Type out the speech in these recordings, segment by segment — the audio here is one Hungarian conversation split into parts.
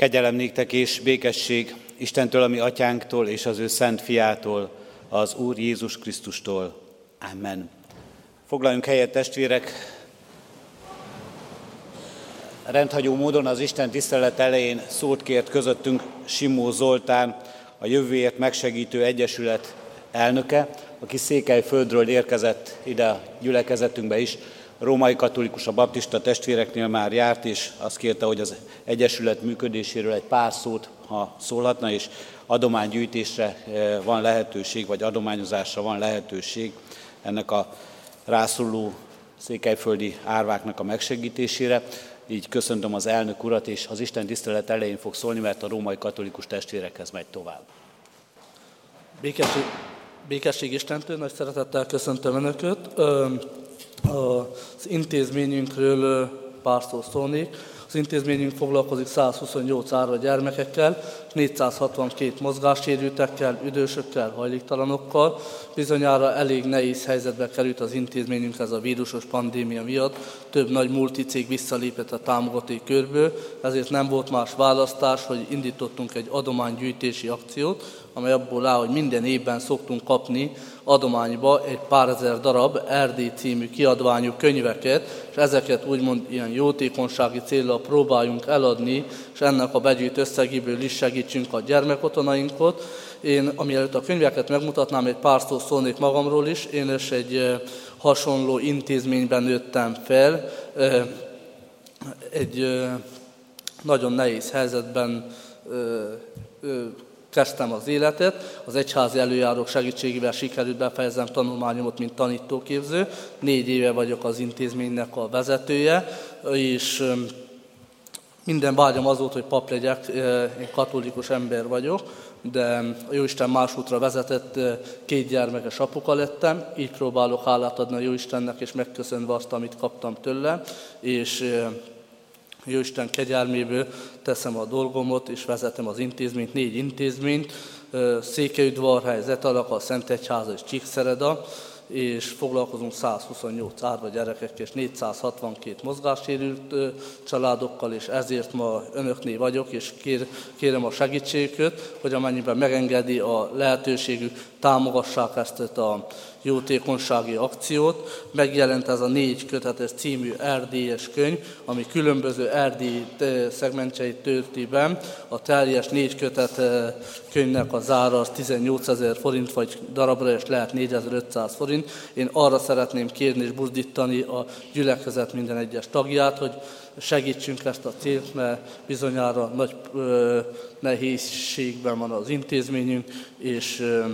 Kegyelem néktek és békesség Istentől, ami atyánktól és az ő szent fiától, az Úr Jézus Krisztustól. Amen. Foglaljunk helyet, testvérek! Rendhagyó módon az Isten tisztelet elején szót kért közöttünk Simó Zoltán, a Jövőért Megsegítő Egyesület elnöke, aki Székelyföldről érkezett ide a gyülekezetünkbe is, római katolikus a baptista testvéreknél már járt, és azt kérte, hogy az Egyesület működéséről egy pár szót, ha szólhatna, és adománygyűjtésre eh, van lehetőség, vagy adományozásra van lehetőség ennek a rászoruló székelyföldi árváknak a megsegítésére. Így köszöntöm az elnök urat, és az Isten tisztelet elején fog szólni, mert a római katolikus testvérekhez megy tovább. Békesség, békesség Istentől, nagy szeretettel köszöntöm Önöket. Az intézményünkről pár szó szólnék. Az intézményünk foglalkozik 128 árva gyermekekkel, 462 mozgássérültekkel, üdősökkel, hajléktalanokkal. Bizonyára elég nehéz helyzetbe került az intézményünk ez a vírusos pandémia miatt. Több nagy multicég visszalépett a támogatói körből, ezért nem volt más választás, hogy indítottunk egy adománygyűjtési akciót, amely abból áll, hogy minden évben szoktunk kapni adományba egy pár ezer darab Erdély című kiadványú könyveket, és ezeket úgymond ilyen jótékonysági célra próbáljunk eladni, és ennek a begyűjt összegéből is segítsünk a gyermekotonainkat. Én, amielőtt a könyveket megmutatnám, egy pár szó szólnék magamról is. Én is egy hasonló intézményben nőttem fel, egy nagyon nehéz helyzetben kezdtem az életet, az egyházi előjárók segítségével sikerült befejezem tanulmányomat, mint tanítóképző. Négy éve vagyok az intézménynek a vezetője, és minden vágyam az volt, hogy pap legyek, én katolikus ember vagyok, de a Jóisten más útra vezetett, két gyermekes apuka lettem, így próbálok hálát adni a Jóistennek, és megköszönve azt, amit kaptam tőle, és Jóisten kegyelméből teszem a dolgomot, és vezetem az intézményt, négy intézményt, Székelyudvarhely, Zetalaka, Szentegyháza és Csíkszereda, és foglalkozunk 128 árva gyerekekkel és 462 mozgássérült családokkal, és ezért ma önöknél vagyok, és kér, kérem a segítségüket, hogy amennyiben megengedi a lehetőségük, támogassák ezt a jótékonysági akciót. Megjelent ez a négy kötetes című erdélyes könyv, ami különböző erdély szegmentseit tölti be. A teljes négy kötet könyvnek az ára az 18 ezer forint, vagy darabra is lehet 4500 forint. Én arra szeretném kérni és buzdítani a gyülekezet minden egyes tagját, hogy segítsünk ezt a célt, mert bizonyára nagy ö, nehézségben van az intézményünk, és ö,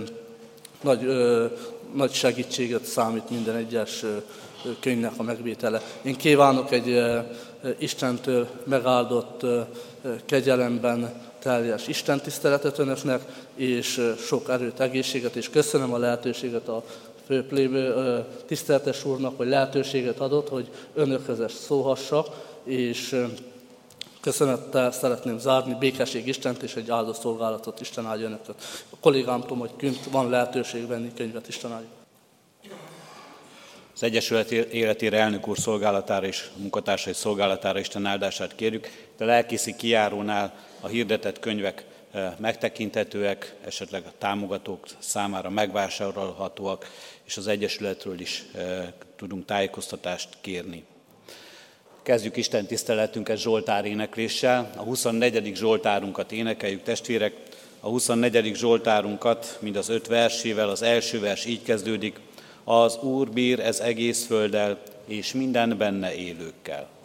nagy ö, nagy segítséget számít minden egyes könyvnek a megvétele. Én kívánok egy Istentől megáldott kegyelemben teljes Isten tiszteletet önöknek, és sok erőt, egészséget, és köszönöm a lehetőséget a főplébő tiszteletes úrnak, hogy lehetőséget adott, hogy önökhöz szólhassak, és Köszönettel szeretném zárni, békesség Istent és egy áldott szolgálatot Isten áldja önöket. A kollégám tudom, hogy kint van lehetőség venni könyvet Isten áldja. Az Egyesület életére elnök úr szolgálatára és munkatársai szolgálatára Isten áldását kérjük. De lelkészi kiárónál a hirdetett könyvek eh, megtekinthetőek, esetleg a támogatók számára megvásárolhatóak, és az Egyesületről is eh, tudunk tájékoztatást kérni. Kezdjük Isten tiszteletünket Zsoltár énekléssel. A 24. Zsoltárunkat énekeljük, testvérek. A 24. Zsoltárunkat, mind az öt versével, az első vers így kezdődik. Az Úr bír ez egész földdel, és minden benne élőkkel.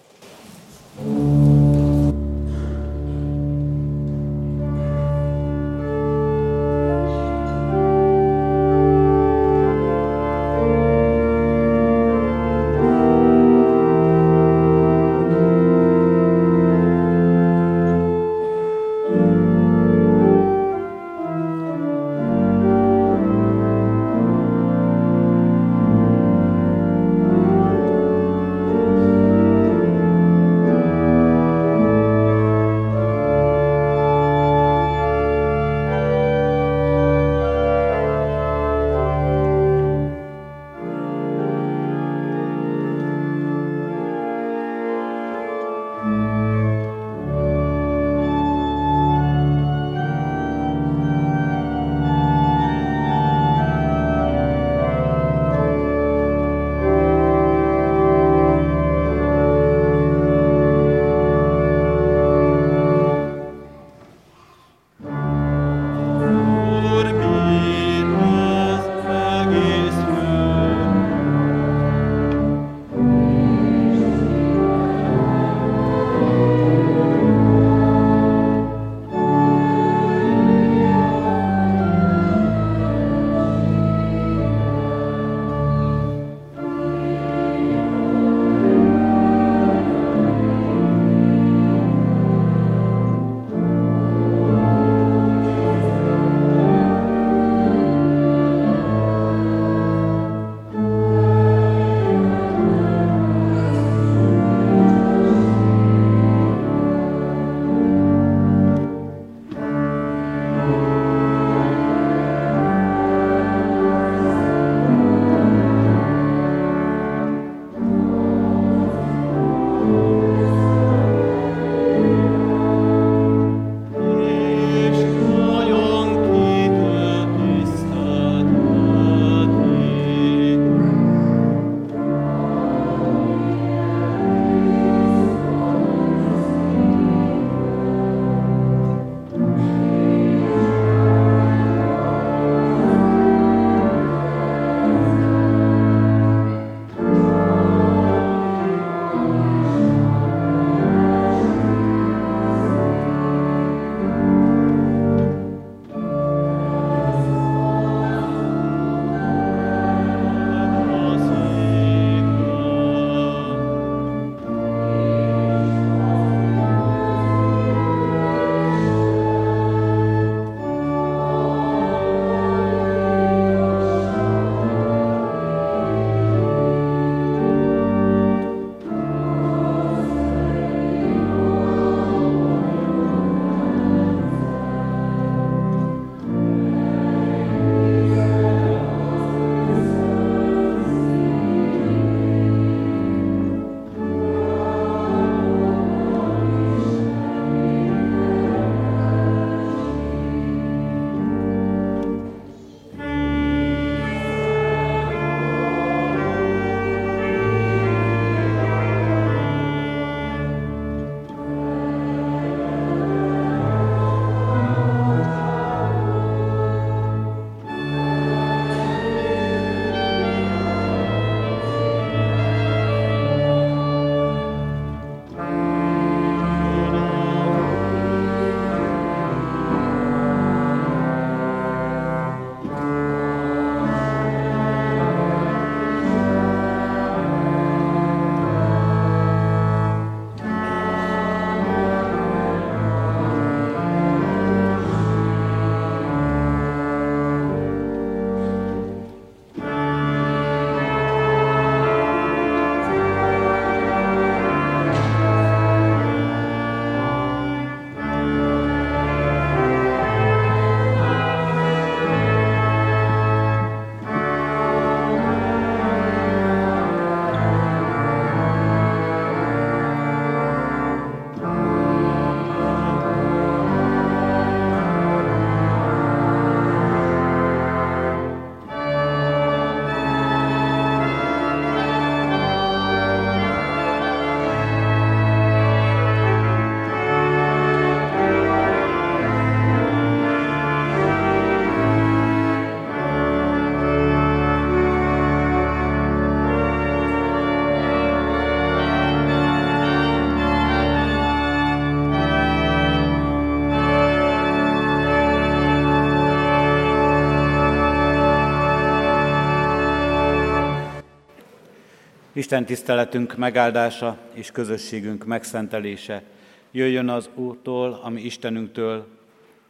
Isten tiszteletünk megáldása és közösségünk megszentelése jöjjön az Úrtól, ami Istenünktől,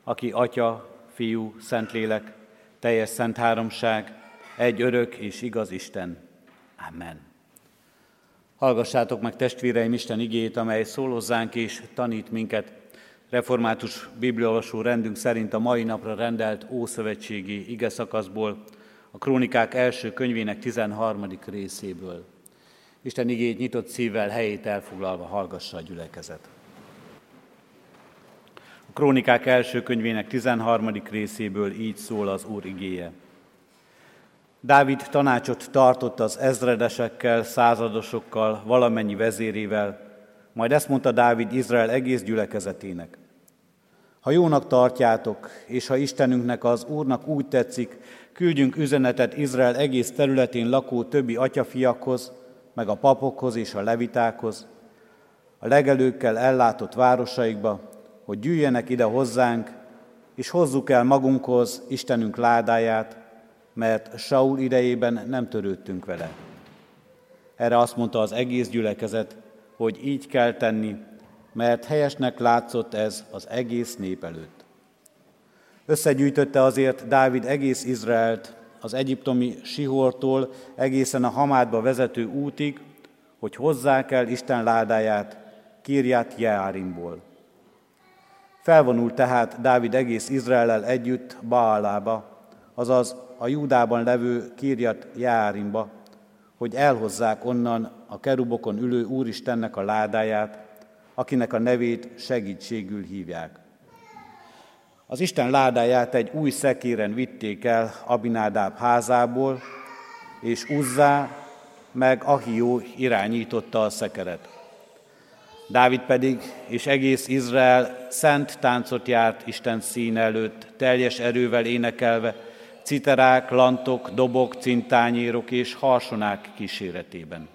aki Atya, Fiú, Szentlélek, teljes szent háromság, egy örök és igaz Isten. Amen. Hallgassátok meg testvéreim Isten igét, amely szól hozzánk és tanít minket. Református bibliolvasó rendünk szerint a mai napra rendelt Ószövetségi ige szakaszból, a Krónikák első könyvének 13. részéből. Isten igét nyitott szívvel, helyét elfoglalva hallgassa a gyülekezet. A Krónikák első könyvének 13. részéből így szól az Úr igéje. Dávid tanácsot tartott az ezredesekkel, századosokkal, valamennyi vezérével, majd ezt mondta Dávid Izrael egész gyülekezetének. Ha jónak tartjátok, és ha Istenünknek, az Úrnak úgy tetszik, küldjünk üzenetet Izrael egész területén lakó többi atyafiakhoz, meg a papokhoz és a levitákhoz, a legelőkkel ellátott városaikba, hogy gyűjjenek ide hozzánk, és hozzuk el magunkhoz Istenünk ládáját, mert Saul idejében nem törődtünk vele. Erre azt mondta az egész gyülekezet, hogy így kell tenni, mert helyesnek látszott ez az egész nép előtt. Összegyűjtötte azért Dávid egész Izraelt, az egyiptomi Sihortól egészen a Hamádba vezető útig, hogy hozzák el Isten ládáját Kirját Jeárimból. Felvonult tehát Dávid egész Izraellel együtt Baalába, azaz a Júdában levő Kirjat Jeárimba, hogy elhozzák onnan a kerubokon ülő Úristennek a ládáját, akinek a nevét segítségül hívják. Az Isten ládáját egy új szekéren vitték el Abinádáb házából, és Uzzá meg Ahió irányította a szekeret. Dávid pedig és egész Izrael szent táncot járt Isten szín előtt, teljes erővel énekelve, citerák, lantok, dobok, cintányérok és harsonák kíséretében.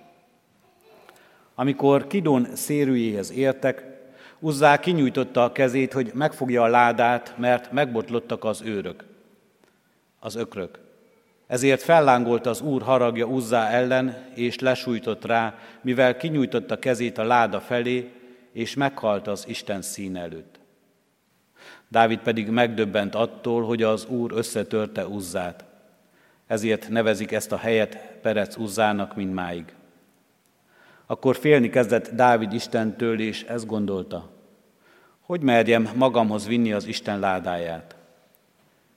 Amikor Kidon szérűjéhez értek, Uzzá kinyújtotta a kezét, hogy megfogja a ládát, mert megbotlottak az őrök, az ökrök. Ezért fellángolt az úr haragja Uzzá ellen, és lesújtott rá, mivel kinyújtotta kezét a láda felé, és meghalt az Isten szín előtt. Dávid pedig megdöbbent attól, hogy az úr összetörte Uzzát. Ezért nevezik ezt a helyet Perec Uzzának mindmáig. Akkor félni kezdett Dávid Istentől, és ezt gondolta. Hogy merjem magamhoz vinni az Isten ládáját?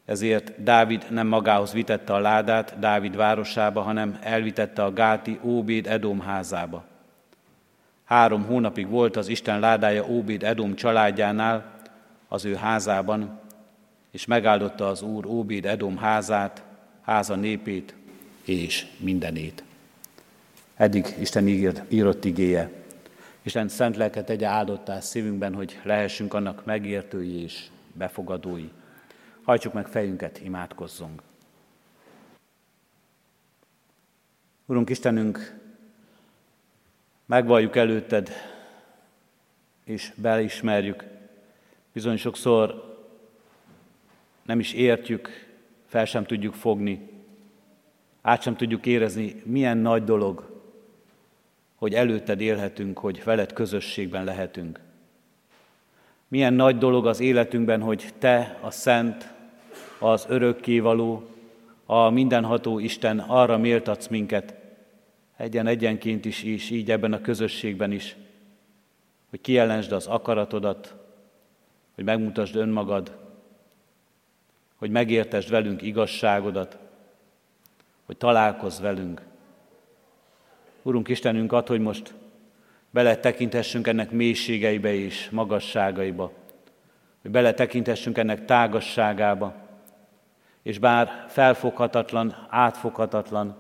Ezért Dávid nem magához vitette a ládát Dávid városába, hanem elvitette a Gáti Óbéd Edom házába. Három hónapig volt az Isten ládája Óbéd Edom családjánál, az ő házában, és megáldotta az Úr Óbéd Edom házát, háza népét és mindenét. Eddig Isten írt, írott igéje. Isten szent lelket tegye áldottá szívünkben, hogy lehessünk annak megértői és befogadói. Hajtsuk meg fejünket, imádkozzunk. Urunk Istenünk, megvalljuk előtted, és beismerjük. Bizony sokszor nem is értjük, fel sem tudjuk fogni, át sem tudjuk érezni, milyen nagy dolog, hogy előtted élhetünk, hogy veled közösségben lehetünk. Milyen nagy dolog az életünkben, hogy Te, a Szent, az Örökkévaló, a mindenható Isten arra méltatsz minket, egyen-egyenként is, és így ebben a közösségben is, hogy kijelensd az akaratodat, hogy megmutasd önmagad, hogy megértesd velünk igazságodat, hogy találkozz velünk. Urunk Istenünk, ad, hogy most beletekintessünk ennek mélységeibe és magasságaiba, hogy beletekintessünk ennek tágasságába, és bár felfoghatatlan, átfoghatatlan,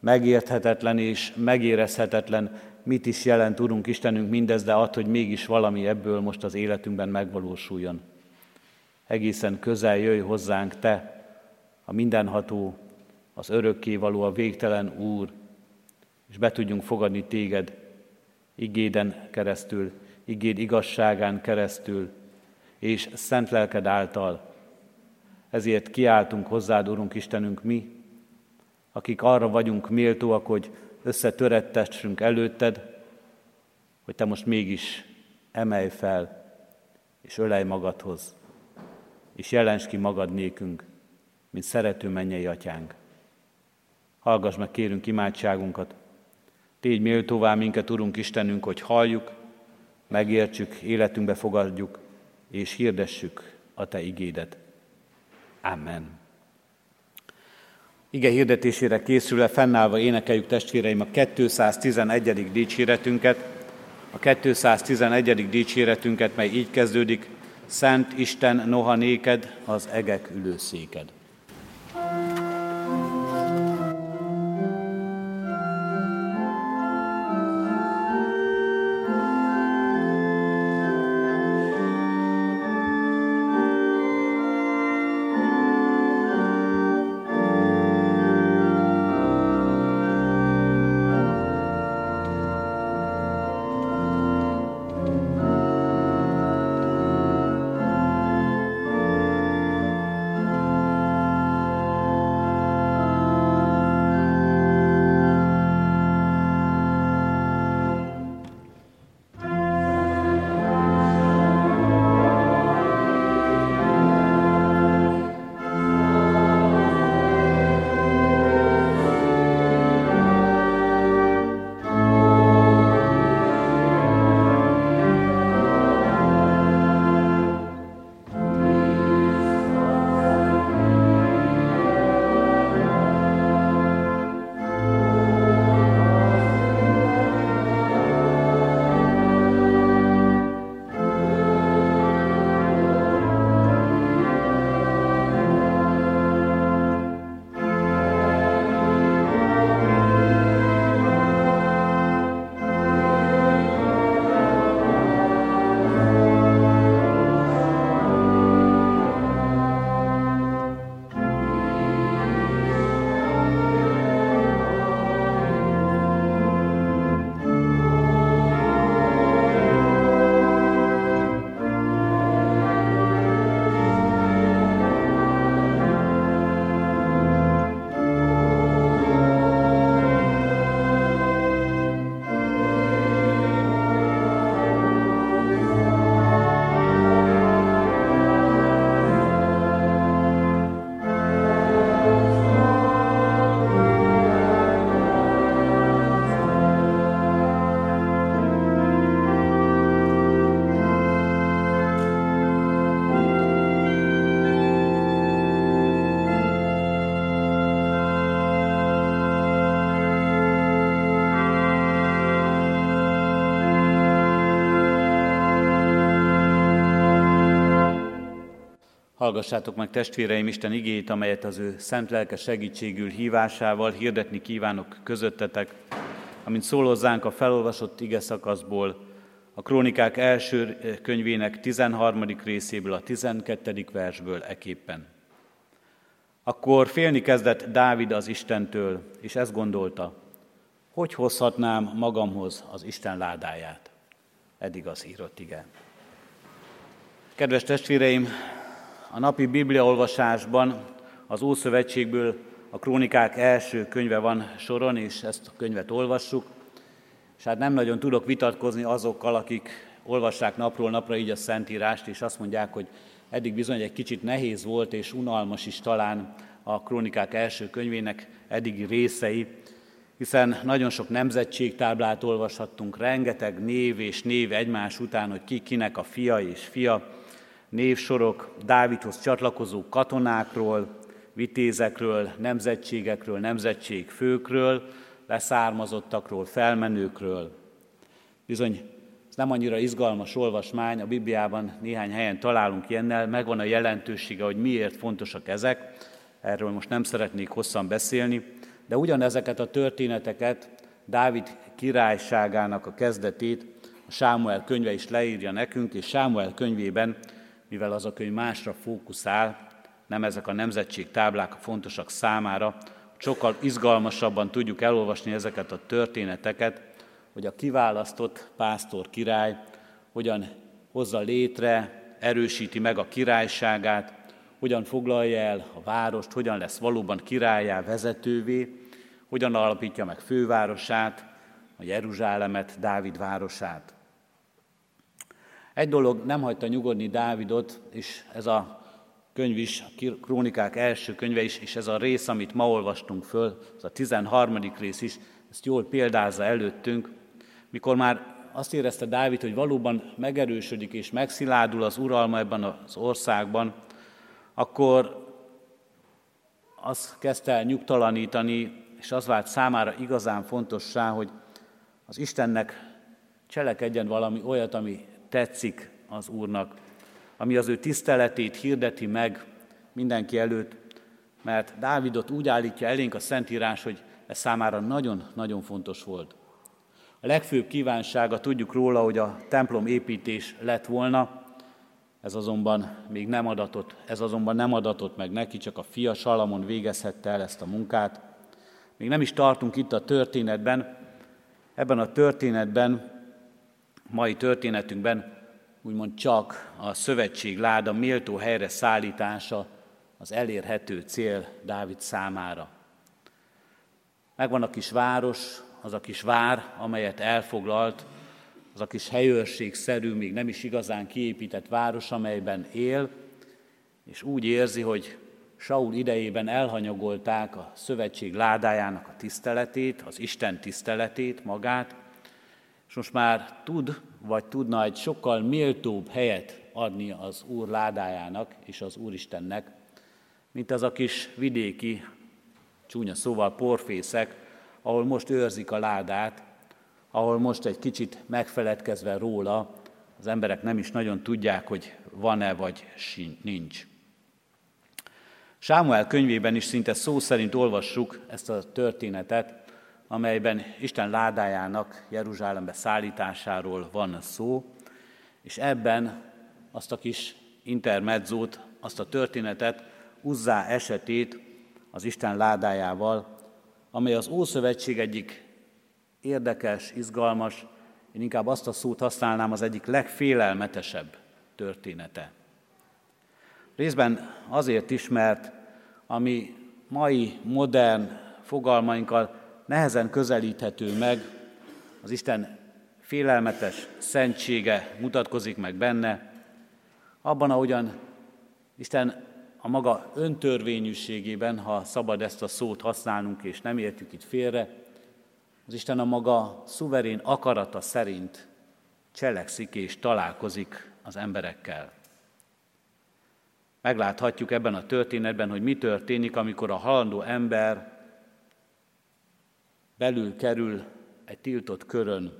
megérthetetlen és megérezhetetlen, mit is jelent, Urunk Istenünk, mindez, de ad, hogy mégis valami ebből most az életünkben megvalósuljon. Egészen közel jöjj hozzánk Te, a mindenható, az örökkévaló, a végtelen Úr, és be tudjunk fogadni téged igéden keresztül, igéd igazságán keresztül, és szent lelked által. Ezért kiáltunk hozzád, Urunk Istenünk, mi, akik arra vagyunk méltóak, hogy összetörettessünk előtted, hogy te most mégis emelj fel, és ölej magadhoz, és jelens ki magad nékünk, mint szerető mennyei atyánk. Hallgass meg, kérünk imádságunkat, tégy méltóvá minket, Urunk Istenünk, hogy halljuk, megértsük, életünkbe fogadjuk, és hirdessük a Te igédet. Amen. Ige hirdetésére készülve fennállva énekeljük testvéreim a 211. dicséretünket, a 211. dicséretünket, mely így kezdődik, Szent Isten, noha néked az egek ülőszéked. Hallgassátok meg testvéreim Isten igéit, amelyet az ő szent lelke segítségül hívásával hirdetni kívánok közöttetek, amint szól hozzánk a felolvasott ige szakaszból, a Krónikák első könyvének 13. részéből, a 12. versből eképpen. Akkor félni kezdett Dávid az Istentől, és ezt gondolta, hogy hozhatnám magamhoz az Isten ládáját. Eddig az írott igen. Kedves testvéreim, a napi bibliaolvasásban az Ószövetségből a Krónikák első könyve van soron, és ezt a könyvet olvassuk. És hát nem nagyon tudok vitatkozni azokkal, akik olvassák napról napra így a Szentírást, és azt mondják, hogy eddig bizony egy kicsit nehéz volt, és unalmas is talán a Krónikák első könyvének eddigi részei, hiszen nagyon sok nemzetségtáblát olvashattunk, rengeteg név és név egymás után, hogy ki kinek a fia és fia, névsorok Dávidhoz csatlakozó katonákról, vitézekről, nemzetségekről, nemzetségfőkről, leszármazottakról, felmenőkről. Bizony, ez nem annyira izgalmas olvasmány, a Bibliában néhány helyen találunk ilyennel, megvan a jelentősége, hogy miért fontosak ezek, erről most nem szeretnék hosszan beszélni, de ugyanezeket a történeteket, Dávid királyságának a kezdetét a Sámuel könyve is leírja nekünk, és Sámuel könyvében mivel az a könyv másra fókuszál, nem ezek a nemzetség táblák fontosak számára, sokkal izgalmasabban tudjuk elolvasni ezeket a történeteket, hogy a kiválasztott pásztor király hogyan hozza létre, erősíti meg a királyságát, hogyan foglalja el a várost, hogyan lesz valóban királyá, vezetővé, hogyan alapítja meg fővárosát, a Jeruzsálemet, Dávid városát. Egy dolog nem hagyta nyugodni Dávidot, és ez a könyv is, a krónikák első könyve is, és ez a rész, amit ma olvastunk föl, ez a 13. rész is, ezt jól példázza előttünk, mikor már azt érezte Dávid, hogy valóban megerősödik és megsziládul az uralma ebben az országban, akkor az kezdte el nyugtalanítani, és az vált számára igazán fontossá, hogy az Istennek cselekedjen valami olyat, ami tetszik az Úrnak, ami az ő tiszteletét hirdeti meg mindenki előtt, mert Dávidot úgy állítja elénk a Szentírás, hogy ez számára nagyon-nagyon fontos volt. A legfőbb kívánsága tudjuk róla, hogy a templom építés lett volna, ez azonban még nem adatott, ez azonban nem adatott meg neki, csak a fia Salamon végezhette el ezt a munkát. Még nem is tartunk itt a történetben. Ebben a történetben, mai történetünkben úgymond csak a szövetség láda méltó helyre szállítása az elérhető cél Dávid számára. Megvan a kis város, az a kis vár, amelyet elfoglalt, az a kis helyőrségszerű, még nem is igazán kiépített város, amelyben él, és úgy érzi, hogy Saul idejében elhanyagolták a szövetség ládájának a tiszteletét, az Isten tiszteletét, magát, és most már tud, vagy tudna egy sokkal méltóbb helyet adni az Úr ládájának és az Úristennek, mint az a kis vidéki, csúnya szóval porfészek, ahol most őrzik a ládát, ahol most egy kicsit megfeledkezve róla, az emberek nem is nagyon tudják, hogy van-e vagy nincs. Sámuel könyvében is szinte szó szerint olvassuk ezt a történetet, amelyben Isten ládájának Jeruzsálembe szállításáról van szó, és ebben azt a kis intermedzót, azt a történetet, Uzzá esetét az Isten ládájával amely az Ószövetség egyik érdekes, izgalmas, én inkább azt a szót használnám, az egyik legfélelmetesebb története. Részben azért is, mert ami mai modern fogalmainkkal nehezen közelíthető meg, az Isten félelmetes szentsége mutatkozik meg benne, abban, ahogyan Isten a maga öntörvényűségében, ha szabad ezt a szót használnunk, és nem értjük itt félre, az Isten a maga szuverén akarata szerint cselekszik és találkozik az emberekkel. Megláthatjuk ebben a történetben, hogy mi történik, amikor a halandó ember belül kerül egy tiltott körön,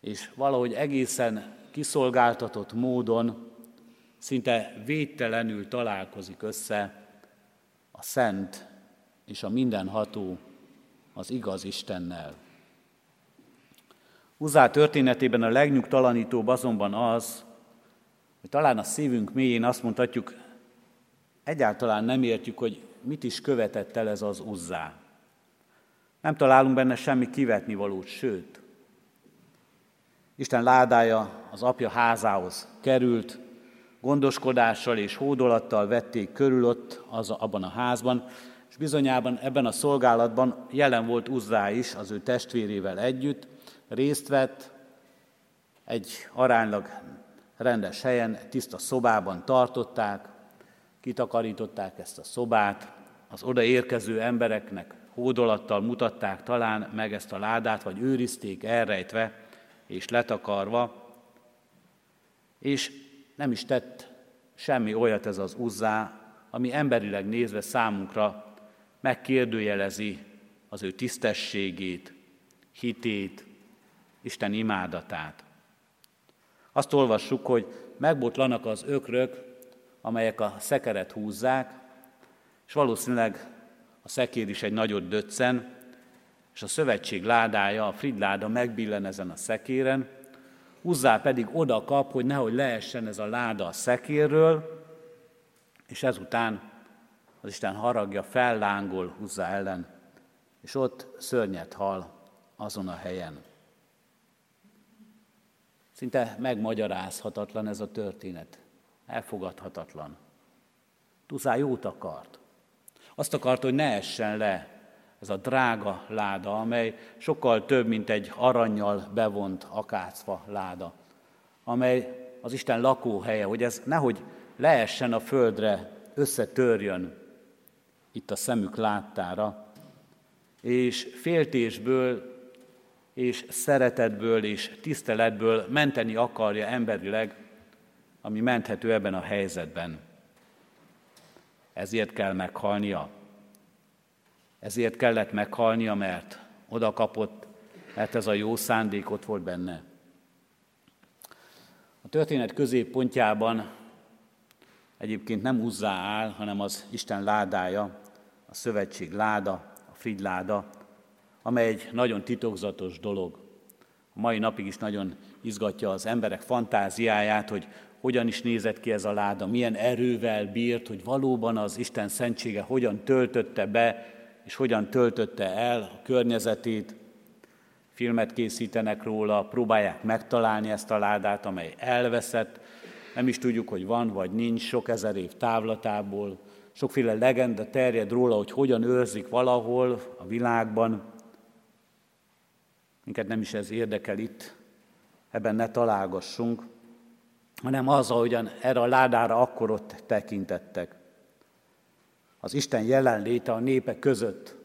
és valahogy egészen kiszolgáltatott módon szinte védtelenül találkozik össze a szent és a mindenható, az igaz Istennel. Uzá történetében a legnyugtalanítóbb azonban az, hogy talán a szívünk mélyén azt mondhatjuk, egyáltalán nem értjük, hogy mit is követett el ez az Uzzá. Nem találunk benne semmi kivetni valót, sőt, Isten ládája az apja házához került, gondoskodással és hódolattal vették körül ott az, abban a házban, és bizonyában ebben a szolgálatban jelen volt Uzzá is az ő testvérével együtt, részt vett egy aránylag rendes helyen, tiszta szobában tartották, kitakarították ezt a szobát, az oda érkező embereknek hódolattal mutatták talán meg ezt a ládát, vagy őrizték elrejtve és letakarva, és nem is tett semmi olyat ez az uzzá, ami emberileg nézve számunkra megkérdőjelezi az ő tisztességét, hitét, Isten imádatát. Azt olvassuk, hogy megbotlanak az ökrök, amelyek a szekeret húzzák, és valószínűleg a szekér is egy nagyot döccen, és a szövetség ládája, a fridláda megbillen ezen a szekéren, Uzzá pedig oda kap, hogy nehogy leessen ez a láda a szekérről, és ezután az Isten haragja fellángol Uzzá ellen, és ott szörnyet hal azon a helyen. Szinte megmagyarázhatatlan ez a történet. Elfogadhatatlan. Tuzá jót akart. Azt akart, hogy ne essen le ez a drága láda, amely sokkal több, mint egy aranyjal bevont akácfa láda, amely az Isten lakóhelye, hogy ez nehogy leessen a földre, összetörjön itt a szemük láttára, és féltésből és szeretetből és tiszteletből menteni akarja emberileg, ami menthető ebben a helyzetben. Ezért kell meghalnia. Ezért kellett meghalnia, mert oda kapott, mert ez a jó szándék ott volt benne. A történet középpontjában egyébként nem Uzzá áll, hanem az Isten ládája, a szövetség láda, a Frid láda, amely egy nagyon titokzatos dolog. A mai napig is nagyon izgatja az emberek fantáziáját, hogy hogyan is nézett ki ez a láda, milyen erővel bírt, hogy valóban az Isten szentsége hogyan töltötte be, és hogyan töltötte el a környezetét. Filmet készítenek róla, próbálják megtalálni ezt a ládát, amely elveszett, nem is tudjuk, hogy van vagy nincs, sok ezer év távlatából, sokféle legenda terjed róla, hogy hogyan őrzik valahol a világban. Minket nem is ez érdekel itt, ebben ne találgassunk, hanem az, ahogyan erre a ládára akkor ott tekintettek. Az Isten jelenléte a népek között,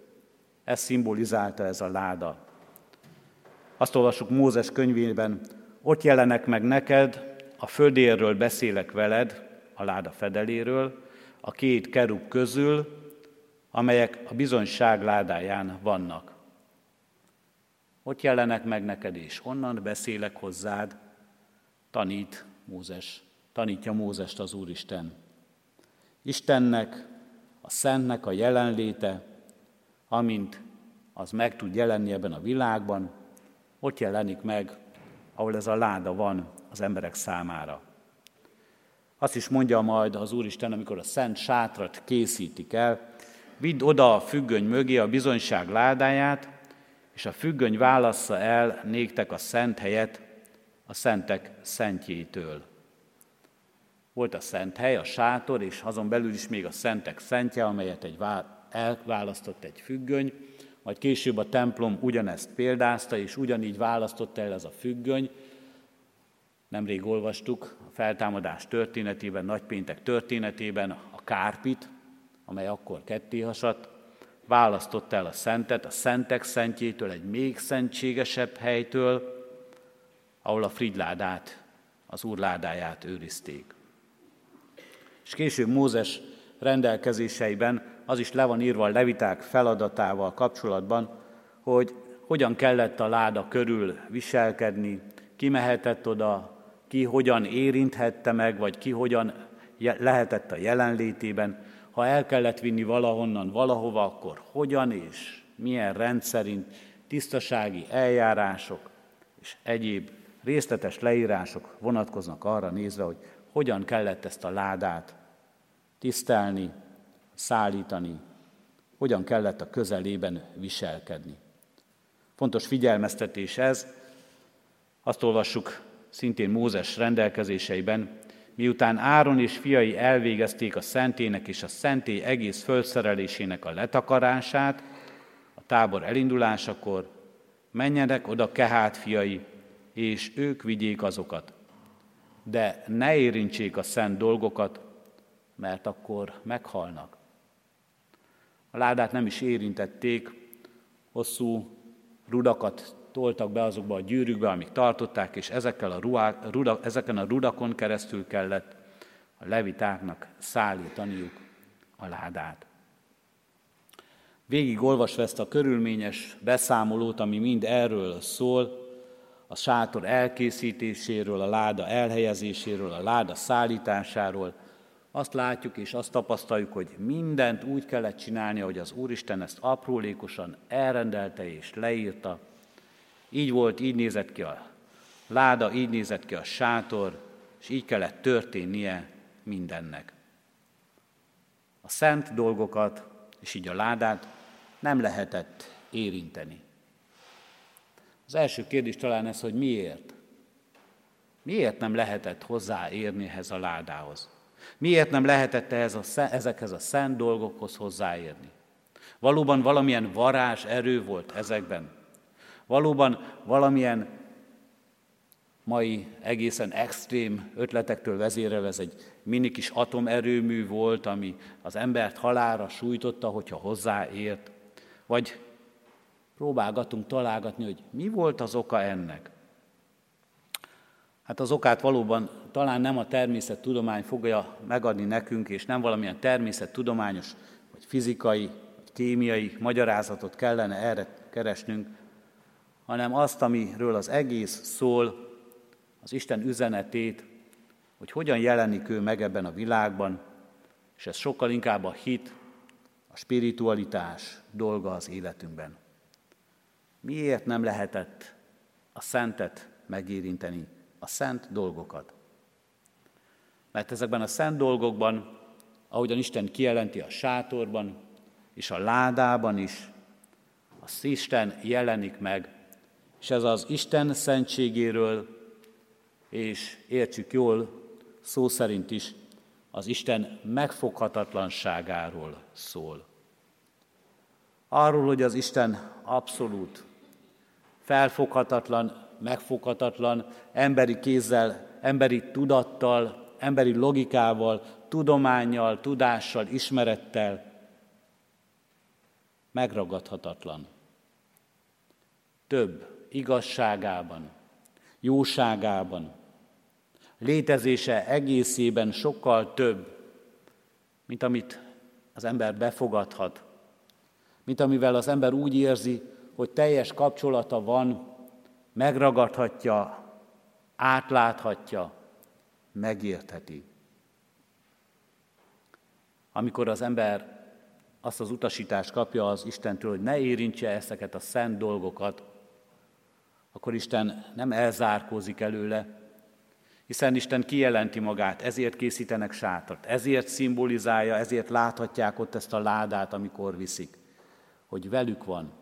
ezt szimbolizálta ez a láda. Azt olvassuk Mózes könyvében, ott jelenek meg neked, a földérről beszélek veled, a láda fedeléről, a két kerub közül, amelyek a bizonyság ládáján vannak. Ott jelenek meg neked, és onnan beszélek hozzád, tanít Mózes, tanítja Mózest az Úristen. Istennek, a Szentnek a jelenléte, amint az meg tud jelenni ebben a világban, ott jelenik meg, ahol ez a láda van az emberek számára. Azt is mondja majd az Úristen, amikor a szent sátrat készítik el, vidd oda a függöny mögé a bizonyság ládáját, és a függöny válassza el néktek a szent helyet a szentek szentjétől. Volt a szent hely, a sátor, és azon belül is még a szentek szentje, amelyet egy elválasztott egy függöny, majd később a templom ugyanezt példázta, és ugyanígy választotta el ez a függöny. Nemrég olvastuk a feltámadás történetében, nagypéntek történetében a kárpit, amely akkor ketté hasadt, választotta el a szentet, a szentek szentjétől, egy még szentségesebb helytől, ahol a fridládát, az úrládáját őrizték. És később Mózes rendelkezéseiben az is le van írva a leviták feladatával kapcsolatban, hogy hogyan kellett a láda körül viselkedni, ki mehetett oda, ki hogyan érinthette meg, vagy ki hogyan lehetett a jelenlétében. Ha el kellett vinni valahonnan valahova, akkor hogyan és milyen rendszerint, tisztasági eljárások és egyéb részletes leírások vonatkoznak arra nézve, hogy hogyan kellett ezt a ládát tisztelni, szállítani, hogyan kellett a közelében viselkedni. Fontos figyelmeztetés ez, azt olvassuk szintén Mózes rendelkezéseiben, miután Áron és fiai elvégezték a szentének és a szentély egész földszerelésének a letakarását, a tábor elindulásakor, menjenek oda Kehát fiai, és ők vigyék azokat. De ne érintsék a szent dolgokat, mert akkor meghalnak. A ládát nem is érintették, hosszú rudakat toltak be azokba a gyűrűkbe, amik tartották, és ezekkel a ruá, ruda, ezeken a rudakon keresztül kellett a levitáknak szállítaniuk a ládát. Végig olvasva ezt a körülményes beszámolót, ami mind erről szól, a sátor elkészítéséről, a láda elhelyezéséről, a láda szállításáról, azt látjuk és azt tapasztaljuk, hogy mindent úgy kellett csinálni, hogy az Úristen ezt aprólékosan elrendelte és leírta. Így volt, így nézett ki a láda, így nézett ki a sátor, és így kellett történnie mindennek. A szent dolgokat, és így a ládát nem lehetett érinteni. Az első kérdés talán ez, hogy miért? Miért nem lehetett hozzáérni ehhez a ládához? Miért nem lehetett ehhez a, ezekhez a szent dolgokhoz hozzáérni? Valóban valamilyen varázs erő volt ezekben. Valóban valamilyen mai egészen extrém ötletektől vezérel ez egy mini kis atomerőmű volt, ami az embert halára sújtotta, hogyha hozzáért. Vagy próbálgatunk találgatni, hogy mi volt az oka ennek. Hát az okát valóban talán nem a természettudomány fogja megadni nekünk, és nem valamilyen természettudományos, vagy fizikai, vagy kémiai magyarázatot kellene erre keresnünk, hanem azt, amiről az egész szól, az Isten üzenetét, hogy hogyan jelenik ő meg ebben a világban, és ez sokkal inkább a hit, a spiritualitás dolga az életünkben. Miért nem lehetett a szentet megérinteni, a szent dolgokat? Mert ezekben a szent dolgokban, ahogyan Isten kijelenti a sátorban, és a ládában is, az Isten jelenik meg, és ez az Isten szentségéről, és értsük jól, szó szerint is, az Isten megfoghatatlanságáról szól. Arról, hogy az Isten abszolút, felfoghatatlan, megfoghatatlan, emberi kézzel, emberi tudattal, emberi logikával, tudományjal, tudással, ismerettel megragadhatatlan. Több igazságában, jóságában, létezése egészében sokkal több, mint amit az ember befogadhat, mint amivel az ember úgy érzi, hogy teljes kapcsolata van, megragadhatja, átláthatja, megértheti. Amikor az ember azt az utasítást kapja az Istentől, hogy ne érintse ezeket a szent dolgokat, akkor Isten nem elzárkózik előle, hiszen Isten kijelenti magát, ezért készítenek sátrat, ezért szimbolizálja, ezért láthatják ott ezt a ládát, amikor viszik, hogy velük van,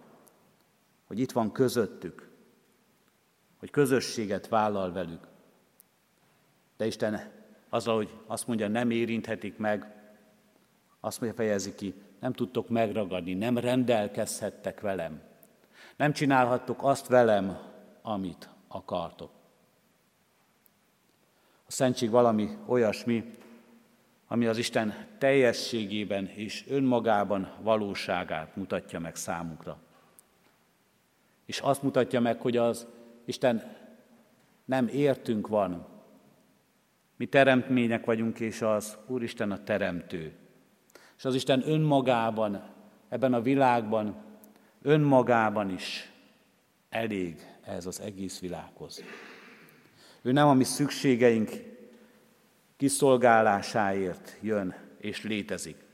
hogy itt van közöttük, hogy közösséget vállal velük. De Isten azzal, hogy azt mondja, nem érinthetik meg, azt mondja, fejezi ki, nem tudtok megragadni, nem rendelkezhettek velem. Nem csinálhattok azt velem, amit akartok. A szentség valami olyasmi, ami az Isten teljességében és önmagában valóságát mutatja meg számunkra. És azt mutatja meg, hogy az Isten nem értünk van. Mi teremtmények vagyunk, és az Úristen a teremtő. És az Isten önmagában, ebben a világban, önmagában is elég ez az egész világhoz. Ő nem a mi szükségeink kiszolgálásáért jön és létezik.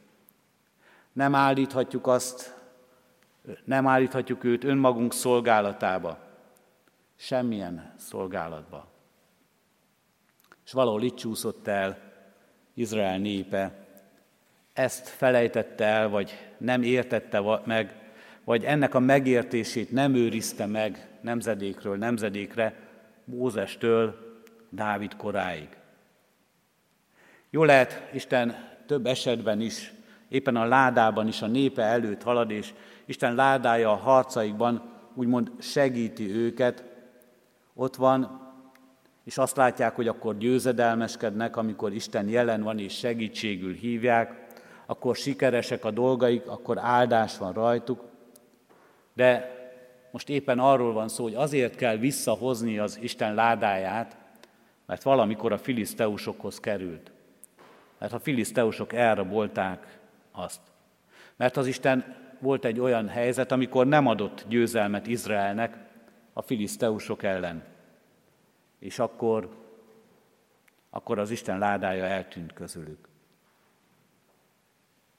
Nem állíthatjuk azt, nem állíthatjuk őt önmagunk szolgálatába, semmilyen szolgálatba. És valahol itt csúszott el Izrael népe, ezt felejtette el, vagy nem értette meg, vagy ennek a megértését nem őrizte meg nemzedékről nemzedékre, Mózestől Dávid koráig. Jó lehet, Isten több esetben is, éppen a ládában is a népe előtt halad, és Isten ládája a harcaikban úgymond segíti őket, ott van, és azt látják, hogy akkor győzedelmeskednek, amikor Isten jelen van és segítségül hívják, akkor sikeresek a dolgaik, akkor áldás van rajtuk, de most éppen arról van szó, hogy azért kell visszahozni az Isten ládáját, mert valamikor a filiszteusokhoz került. Mert a filiszteusok elrabolták azt. Mert az Isten volt egy olyan helyzet, amikor nem adott győzelmet Izraelnek a filiszteusok ellen. És akkor, akkor az Isten ládája eltűnt közülük.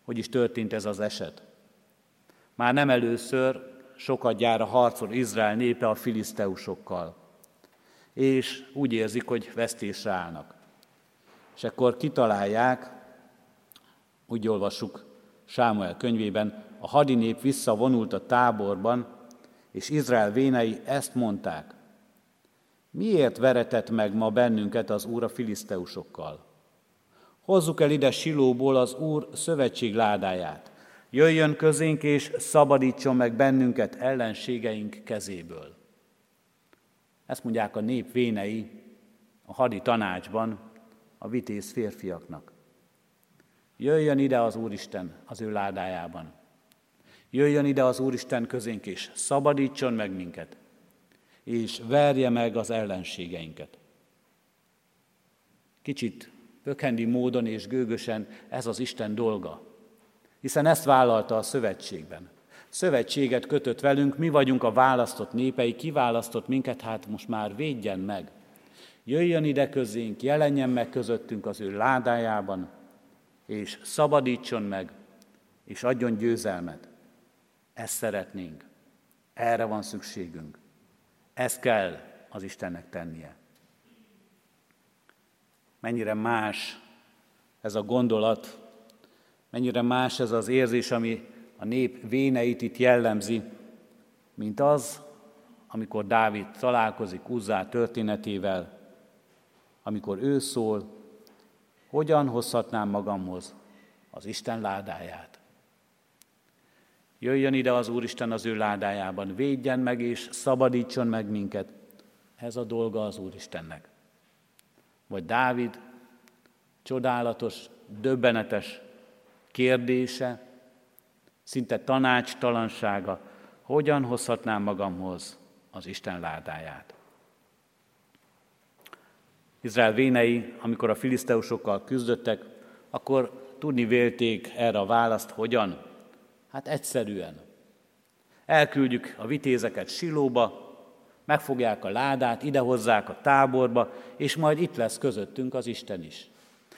Hogy is történt ez az eset? Már nem először sokadjára harcol Izrael népe a filiszteusokkal, és úgy érzik, hogy vesztésre állnak. És akkor kitalálják, úgy olvassuk Sámuel könyvében, a hadinép visszavonult a táborban, és Izrael vénei ezt mondták, miért veretett meg ma bennünket az Úr a filiszteusokkal? Hozzuk el ide Silóból az Úr szövetség ládáját, Jöjjön közénk és szabadítson meg bennünket ellenségeink kezéből. Ezt mondják a nép vénei a hadi tanácsban a vitéz férfiaknak. Jöjjön ide az Úristen az ő ládájában. Jöjjön ide az Úristen közénk, és szabadítson meg minket, és verje meg az ellenségeinket. Kicsit pökhendi módon és gőgösen ez az Isten dolga, hiszen ezt vállalta a szövetségben. Szövetséget kötött velünk, mi vagyunk a választott népei, kiválasztott minket, hát most már védjen meg. Jöjjön ide közénk, jelenjen meg közöttünk az ő ládájában, és szabadítson meg, és adjon győzelmet. Ezt szeretnénk. Erre van szükségünk. Ezt kell az Istennek tennie. Mennyire más ez a gondolat, mennyire más ez az érzés, ami a nép véneit itt jellemzi, mint az, amikor Dávid találkozik Uzzá történetével, amikor ő szól, hogyan hozhatnám magamhoz az Isten ládáját. Jöjjön ide az Úristen az ő ládájában, védjen meg és szabadítson meg minket. Ez a dolga az Úristennek. Vagy Dávid csodálatos, döbbenetes kérdése, szinte tanácstalansága, hogyan hozhatnám magamhoz az Isten ládáját. Izrael vénei, amikor a filiszteusokkal küzdöttek, akkor tudni vélték erre a választ, hogyan? Hát egyszerűen. Elküldjük a vitézeket Silóba, megfogják a ládát, idehozzák a táborba, és majd itt lesz közöttünk az Isten is.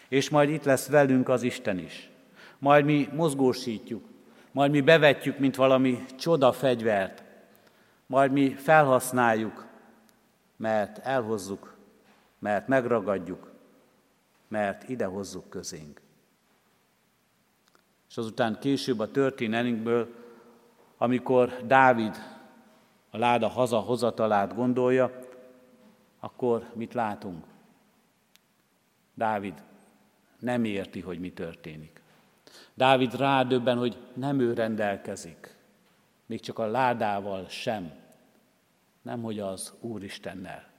És majd itt lesz velünk az Isten is. Majd mi mozgósítjuk, majd mi bevetjük, mint valami csoda fegyvert, majd mi felhasználjuk, mert elhozzuk, mert megragadjuk, mert idehozzuk közénk. És azután később a történelmünkből, amikor Dávid a láda hazahozatalát gondolja, akkor mit látunk? Dávid nem érti, hogy mi történik. Dávid rádöbben, hogy nem ő rendelkezik, még csak a ládával sem, nem hogy az Úristennel.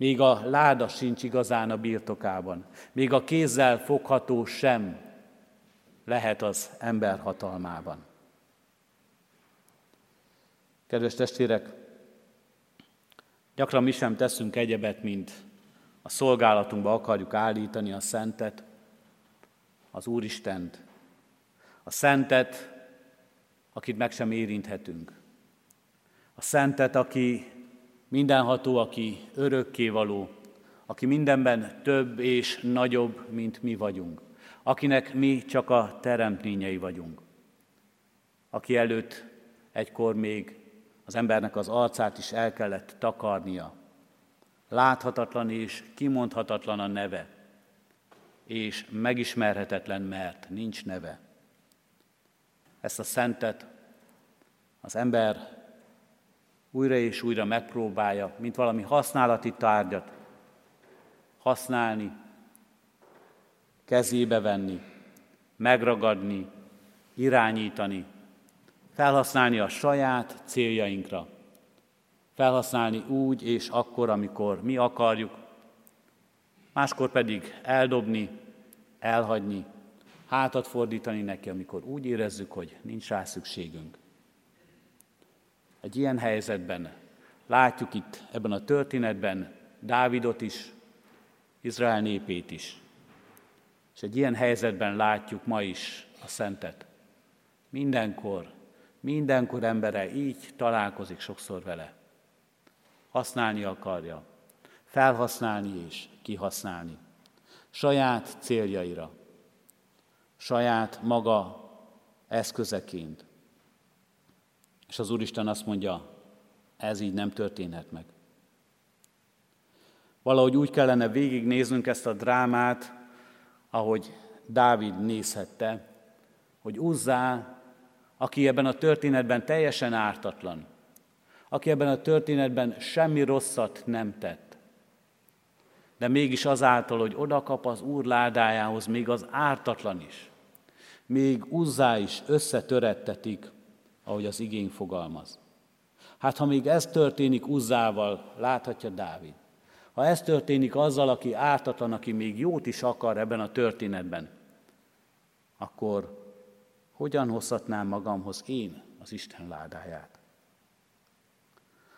Még a láda sincs igazán a birtokában, még a kézzel fogható sem lehet az ember hatalmában. Kedves testvérek, gyakran mi sem teszünk egyebet, mint a szolgálatunkba akarjuk állítani a szentet, az Úristent, a szentet, akit meg sem érinthetünk. A szentet, aki mindenható, aki örökkévaló, aki mindenben több és nagyobb, mint mi vagyunk, akinek mi csak a teremtményei vagyunk, aki előtt egykor még az embernek az arcát is el kellett takarnia. Láthatatlan és kimondhatatlan a neve, és megismerhetetlen, mert nincs neve. Ezt a szentet az ember újra és újra megpróbálja, mint valami használati tárgyat használni, kezébe venni, megragadni, irányítani, felhasználni a saját céljainkra, felhasználni úgy és akkor, amikor mi akarjuk, máskor pedig eldobni, elhagyni, hátat fordítani neki, amikor úgy érezzük, hogy nincs rá szükségünk. Egy ilyen helyzetben látjuk itt ebben a történetben Dávidot is, Izrael népét is. És egy ilyen helyzetben látjuk ma is a szentet. Mindenkor, mindenkor embere így találkozik sokszor vele. Használni akarja, felhasználni és kihasználni. Saját céljaira, saját maga eszközeként. És az Úristen azt mondja, ez így nem történhet meg. Valahogy úgy kellene végignéznünk ezt a drámát, ahogy Dávid nézhette, hogy Uzzá, aki ebben a történetben teljesen ártatlan, aki ebben a történetben semmi rosszat nem tett, de mégis azáltal, hogy odakap az Úr ládájához még az ártatlan is, még Uzzá is összetörettetik, ahogy az igény fogalmaz. Hát ha még ez történik Uzzával, láthatja Dávid. Ha ez történik azzal, aki ártatlan, aki még jót is akar ebben a történetben, akkor hogyan hozhatnám magamhoz én az Isten ládáját?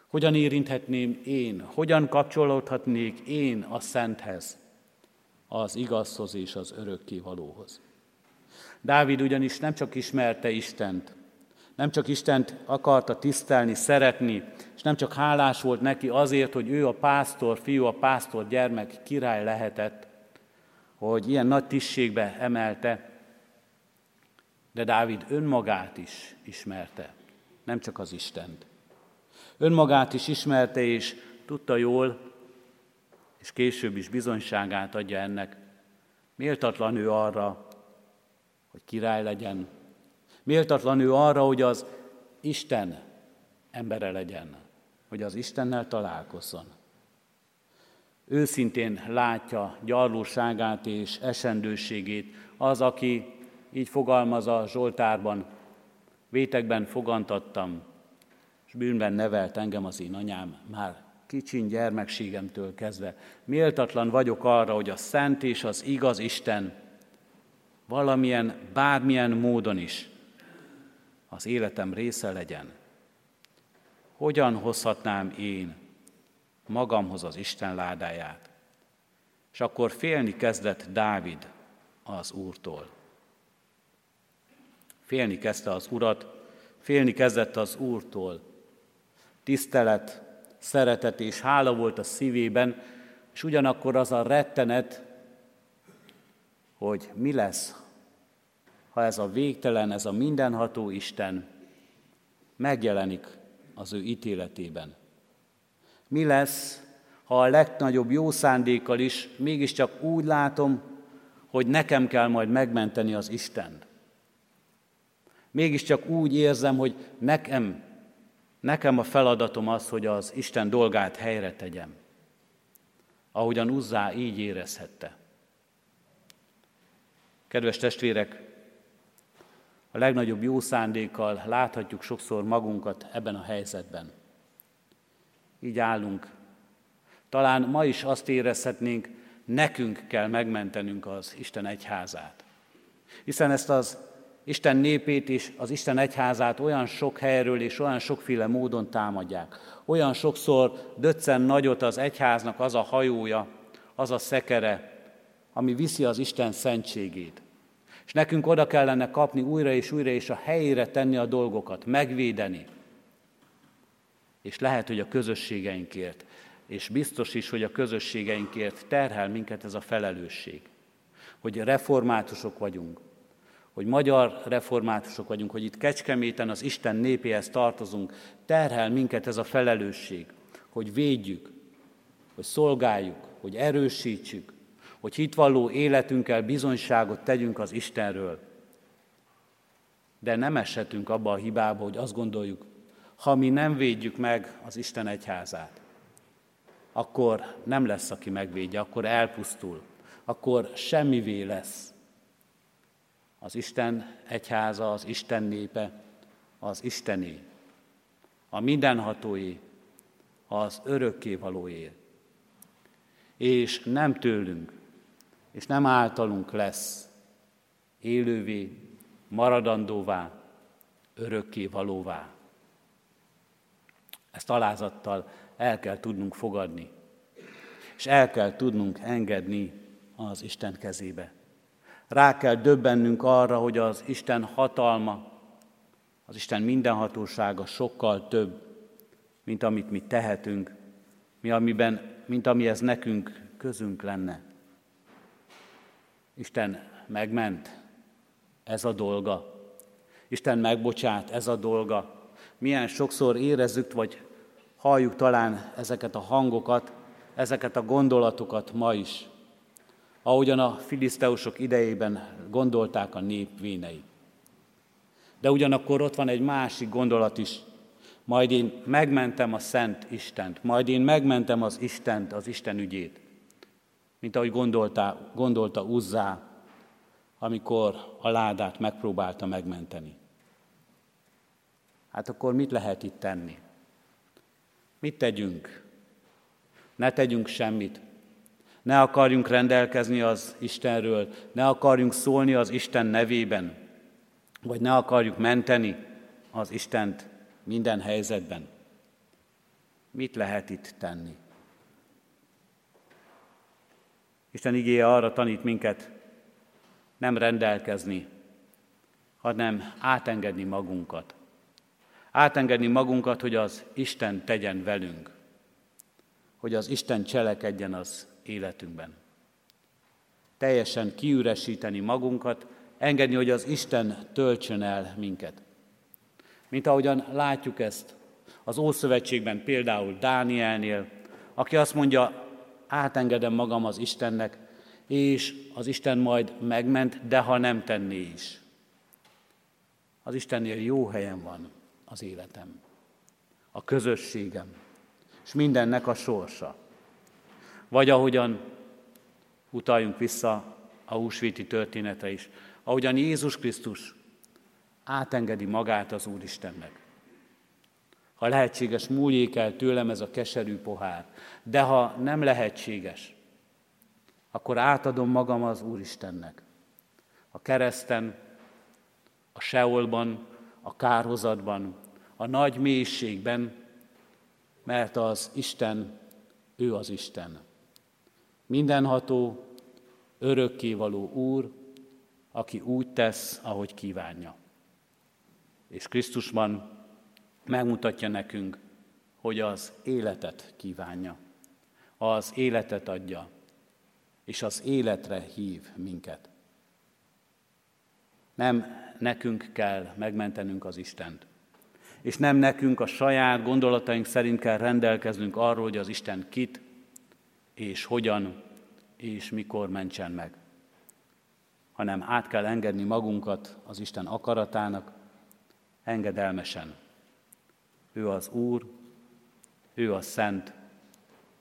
Hogyan érinthetném én, hogyan kapcsolódhatnék én a Szenthez, az igazhoz és az örökkévalóhoz? Dávid ugyanis nem csak ismerte Istent, nem csak Istent akarta tisztelni, szeretni, és nem csak hálás volt neki azért, hogy ő a pásztor, fiú, a pásztor gyermek király lehetett, hogy ilyen nagy tisztségbe emelte, de Dávid önmagát is ismerte, nem csak az Istent. Önmagát is ismerte, és tudta jól, és később is bizonyságát adja ennek. Méltatlan ő arra, hogy király legyen. Méltatlan ő arra, hogy az Isten embere legyen, hogy az Istennel találkozzon. Őszintén látja gyarlóságát és esendőségét az, aki így fogalmaz a Zsoltárban, vétekben fogantattam, és bűnben nevelt engem az én anyám már kicsin gyermekségemtől kezdve. Méltatlan vagyok arra, hogy a szent és az igaz Isten valamilyen, bármilyen módon is az életem része legyen. Hogyan hozhatnám én magamhoz az Isten ládáját? És akkor félni kezdett Dávid az Úrtól. Félni kezdte az Urat, félni kezdett az Úrtól. Tisztelet, szeretet és hála volt a szívében, és ugyanakkor az a rettenet, hogy mi lesz, ha ez a végtelen, ez a mindenható Isten megjelenik az ő ítéletében. Mi lesz, ha a legnagyobb jó szándékkal is mégiscsak úgy látom, hogy nekem kell majd megmenteni az Istent. Mégiscsak úgy érzem, hogy nekem, nekem a feladatom az, hogy az Isten dolgát helyre tegyem. Ahogyan Uzzá így érezhette. Kedves testvérek, a legnagyobb jó szándékkal láthatjuk sokszor magunkat ebben a helyzetben. Így állunk. Talán ma is azt érezhetnénk, nekünk kell megmentenünk az Isten egyházát. Hiszen ezt az Isten népét és az Isten egyházát olyan sok helyről és olyan sokféle módon támadják. Olyan sokszor döccen nagyot az egyháznak az a hajója, az a szekere, ami viszi az Isten szentségét. És nekünk oda kellene kapni újra és újra, és a helyére tenni a dolgokat, megvédeni. És lehet, hogy a közösségeinkért, és biztos is, hogy a közösségeinkért terhel minket ez a felelősség. Hogy reformátusok vagyunk, hogy magyar reformátusok vagyunk, hogy itt Kecskeméten az Isten népéhez tartozunk, terhel minket ez a felelősség, hogy védjük, hogy szolgáljuk, hogy erősítsük, hogy hitvalló életünkkel bizonyságot tegyünk az Istenről. De nem eshetünk abba a hibába, hogy azt gondoljuk, ha mi nem védjük meg az Isten egyházát, akkor nem lesz, aki megvédje, akkor elpusztul, akkor semmivé lesz. Az Isten egyháza, az Isten népe, az Istené, a mindenhatóé, az örökkévalóé. És nem tőlünk, és nem általunk lesz élővé, maradandóvá, örökké valóvá. Ezt alázattal el kell tudnunk fogadni, és el kell tudnunk engedni az Isten kezébe. Rá kell döbbennünk arra, hogy az Isten hatalma, az Isten mindenhatósága sokkal több, mint amit mi tehetünk, mi amiben, mint amihez nekünk közünk lenne. Isten megment, ez a dolga. Isten megbocsát, ez a dolga. Milyen sokszor érezzük, vagy halljuk talán ezeket a hangokat, ezeket a gondolatokat ma is, ahogyan a filiszteusok idejében gondolták a nép vénei. De ugyanakkor ott van egy másik gondolat is, majd én megmentem a Szent Istent, majd én megmentem az Istent, az Isten ügyét mint ahogy gondolta, gondolta Uzzá, amikor a ládát megpróbálta megmenteni. Hát akkor mit lehet itt tenni? Mit tegyünk? Ne tegyünk semmit. Ne akarjunk rendelkezni az Istenről, ne akarjunk szólni az Isten nevében, vagy ne akarjuk menteni az Istent minden helyzetben. Mit lehet itt tenni? Isten igéje arra tanít minket, nem rendelkezni, hanem átengedni magunkat. Átengedni magunkat, hogy az Isten tegyen velünk, hogy az Isten cselekedjen az életünkben. Teljesen kiüresíteni magunkat, engedni, hogy az Isten töltsön el minket. Mint ahogyan látjuk ezt az Ószövetségben, például Dánielnél, aki azt mondja, átengedem magam az Istennek, és az Isten majd megment, de ha nem tenné is. Az Istennél jó helyen van az életem, a közösségem, és mindennek a sorsa. Vagy ahogyan utaljunk vissza a húsvéti történetre is, ahogyan Jézus Krisztus átengedi magát az Úristennek. Ha lehetséges, múljék el tőlem ez a keserű pohár, de ha nem lehetséges, akkor átadom magam az Úristennek. A kereszten, a seolban, a kárhozatban, a nagy mélységben, mert az Isten, ő az Isten. Mindenható, örökkévaló Úr, aki úgy tesz, ahogy kívánja. És Krisztusban megmutatja nekünk, hogy az életet kívánja, az életet adja, és az életre hív minket. Nem nekünk kell megmentenünk az Istent. És nem nekünk a saját gondolataink szerint kell rendelkeznünk arról, hogy az Isten kit, és hogyan, és mikor mentsen meg. Hanem át kell engedni magunkat az Isten akaratának, engedelmesen. Ő az Úr, ő a Szent,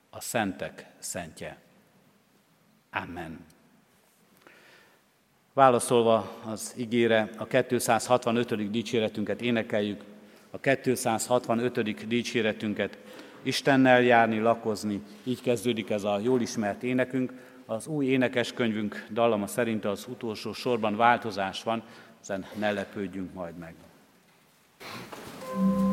a Szentek Szentje. Amen. Válaszolva az igére, a 265. dicséretünket énekeljük, a 265. dicséretünket Istennel járni, lakozni, így kezdődik ez a jól ismert énekünk. Az új énekeskönyvünk dallama szerint az utolsó sorban változás van, ezen ne lepődjünk majd meg. thank you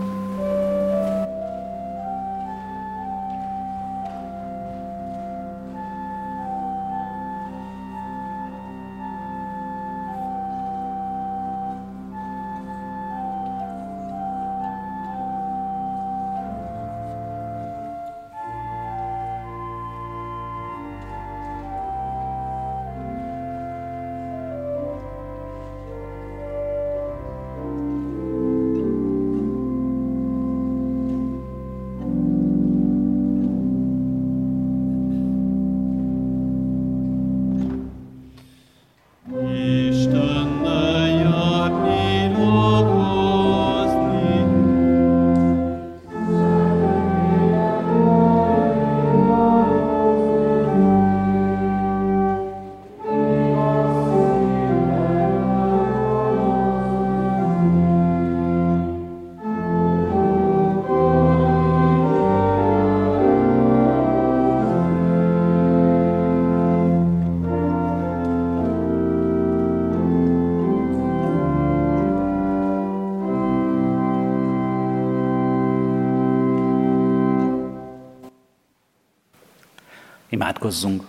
Imádkozzunk!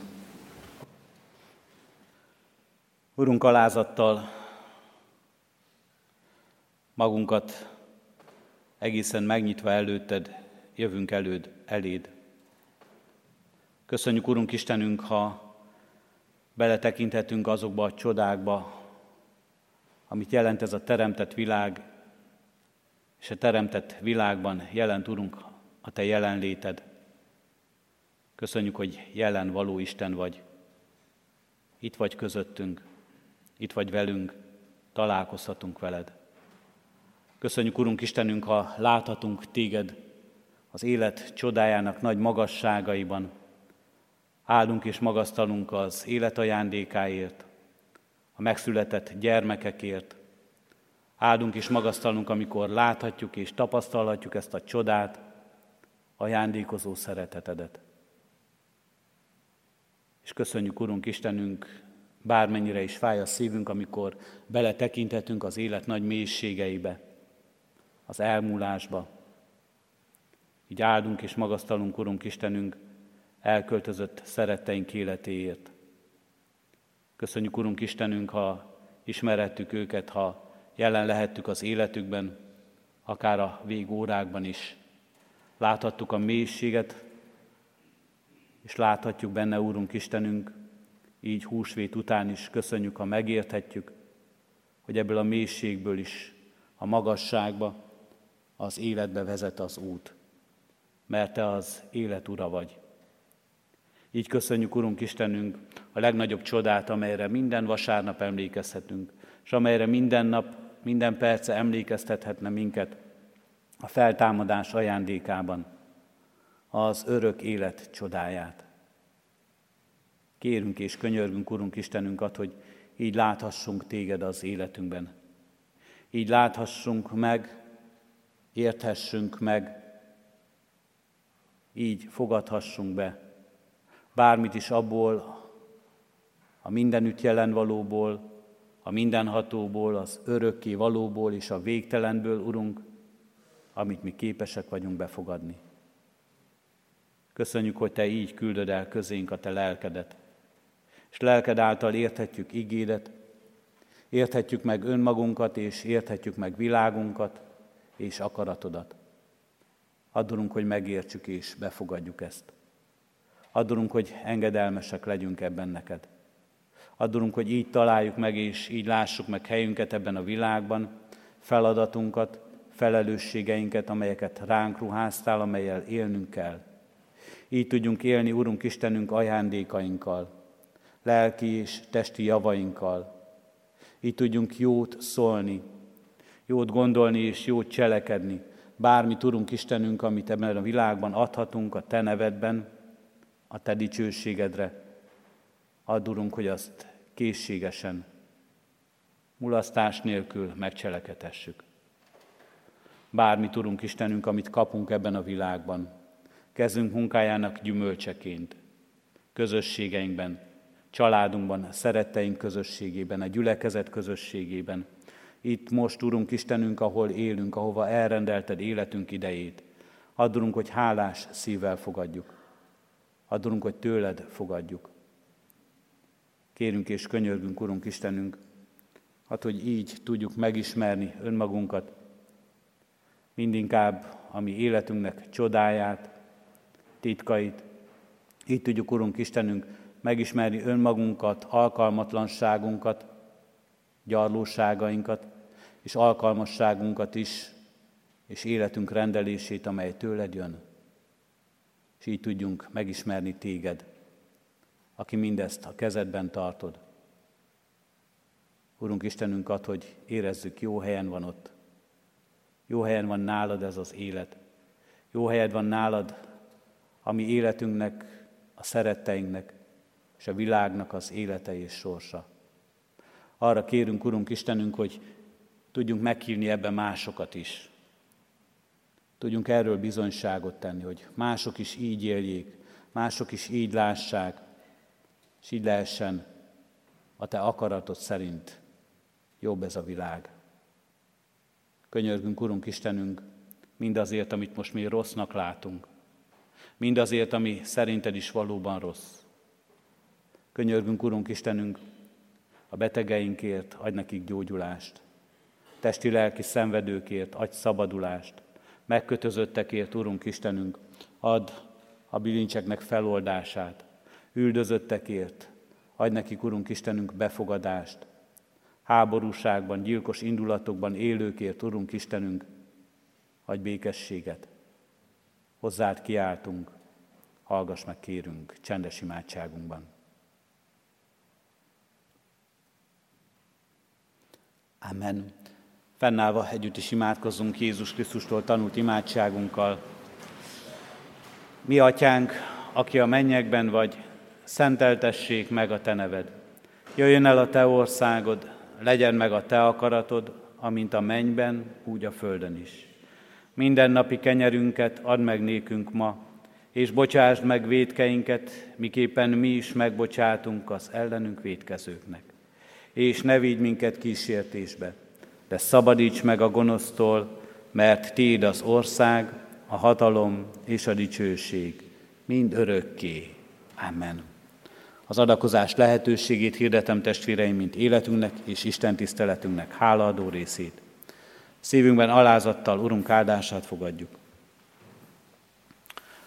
Urunk, alázattal magunkat egészen megnyitva előtted, jövünk előd, eléd. Köszönjük, Urunk Istenünk, ha beletekinthetünk azokba a csodákba, amit jelent ez a teremtett világ, és a teremtett világban jelent, Urunk, a Te jelenléted. Köszönjük, hogy jelen való Isten vagy. Itt vagy közöttünk, itt vagy velünk, találkozhatunk veled. Köszönjük, Urunk Istenünk, ha láthatunk téged az élet csodájának nagy magasságaiban. Állunk és magasztalunk az élet ajándékáért, a megszületett gyermekekért. Áldunk és magasztalunk, amikor láthatjuk és tapasztalhatjuk ezt a csodát, ajándékozó szeretetedet. És köszönjük, Urunk Istenünk, bármennyire is fáj a szívünk, amikor beletekinthetünk az élet nagy mélységeibe, az elmúlásba. Így áldunk és magasztalunk, Urunk Istenünk, elköltözött szeretteink életéért. Köszönjük, Urunk Istenünk, ha ismerhettük őket, ha jelen lehettük az életükben, akár a végórákban is. Láthattuk a mélységet, és láthatjuk benne, Úrunk Istenünk, így húsvét után is köszönjük, ha megérthetjük, hogy ebből a mélységből is a magasságba, az életbe vezet az út, mert Te az élet ura vagy. Így köszönjük, Urunk Istenünk, a legnagyobb csodát, amelyre minden vasárnap emlékezhetünk, és amelyre minden nap, minden perce emlékeztethetne minket a feltámadás ajándékában, az örök élet csodáját. Kérünk és könyörgünk, Urunk Istenünk, hogy így láthassunk Téged az életünkben. Így láthassunk meg, érthessünk meg, így fogadhassunk be bármit is abból, a mindenütt jelen valóból, a mindenhatóból, az örökké valóból és a végtelenből, Urunk, amit mi képesek vagyunk befogadni. Köszönjük, hogy Te így küldöd el közénk a Te lelkedet, és lelked által érthetjük igédet, érthetjük meg önmagunkat, és érthetjük meg világunkat, és akaratodat. Adunk, hogy megértsük és befogadjuk ezt. Adunk, hogy engedelmesek legyünk ebben neked. Adunk, hogy így találjuk meg, és így lássuk meg helyünket ebben a világban, feladatunkat, felelősségeinket, amelyeket ránk ruháztál, amelyel élnünk kell. Így tudjunk élni, Urunk Istenünk, ajándékainkkal, lelki és testi javainkkal. Így tudjunk jót szólni, jót gondolni és jót cselekedni. Bármit, Urunk Istenünk, amit ebben a világban adhatunk a Te nevedben, a Te dicsőségedre. Add, hogy azt készségesen, mulasztás nélkül megcselekedhessük. Bármit, Urunk Istenünk, amit kapunk ebben a világban, kezünk munkájának gyümölcseként, közösségeinkben, családunkban, szeretteink közösségében, a gyülekezet közösségében. Itt most, Urunk Istenünk, ahol élünk, ahova elrendelted életünk idejét. Addulunk, hogy hálás szívvel fogadjuk. Addulunk, hogy tőled fogadjuk. Kérünk és könyörgünk, Urunk Istenünk, hát, hogy így tudjuk megismerni önmagunkat, mindinkább a mi életünknek csodáját, titkait. Így tudjuk, Urunk Istenünk, megismerni önmagunkat, alkalmatlanságunkat, gyarlóságainkat, és alkalmasságunkat is, és életünk rendelését, amely tőled jön. És így tudjunk megismerni téged, aki mindezt a kezedben tartod. Urunk Istenünk ad, hogy érezzük, jó helyen van ott. Jó helyen van nálad ez az élet. Jó helyed van nálad a mi életünknek, a szeretteinknek és a világnak az élete és sorsa. Arra kérünk, Urunk Istenünk, hogy tudjunk meghívni ebbe másokat is. Tudjunk erről bizonyságot tenni, hogy mások is így éljék, mások is így lássák, és így lehessen a Te akaratod szerint jobb ez a világ. Könyörgünk, Urunk Istenünk, mindazért, amit most mi rossznak látunk, mindazért, ami szerinted is valóban rossz. Könyörgünk, Urunk Istenünk, a betegeinkért adj nekik gyógyulást, testi-lelki szenvedőkért adj szabadulást, megkötözöttekért, Urunk Istenünk, add a bilincseknek feloldását, üldözöttekért, adj nekik, Urunk Istenünk, befogadást, háborúságban, gyilkos indulatokban élőkért, Urunk Istenünk, adj békességet. Hozzád kiáltunk, hallgass meg kérünk csendes imádságunkban. Amen. Fennállva együtt is imádkozzunk Jézus Krisztustól tanult imádságunkkal. Mi, Atyánk, aki a mennyekben vagy, szenteltessék meg a Te neved. Jöjjön el a Te országod, legyen meg a Te akaratod, amint a mennyben, úgy a földön is. Minden napi kenyerünket add meg nékünk ma, és bocsásd meg védkeinket, miképpen mi is megbocsátunk az ellenünk védkezőknek. És ne vigy minket kísértésbe, de szabadíts meg a gonosztól, mert Téd az ország, a hatalom és a dicsőség, mind örökké. Amen. Az adakozás lehetőségét hirdetem testvéreim, mint életünknek és Isten tiszteletünknek hálaadó részét. Szívünkben alázattal Urunk áldását fogadjuk.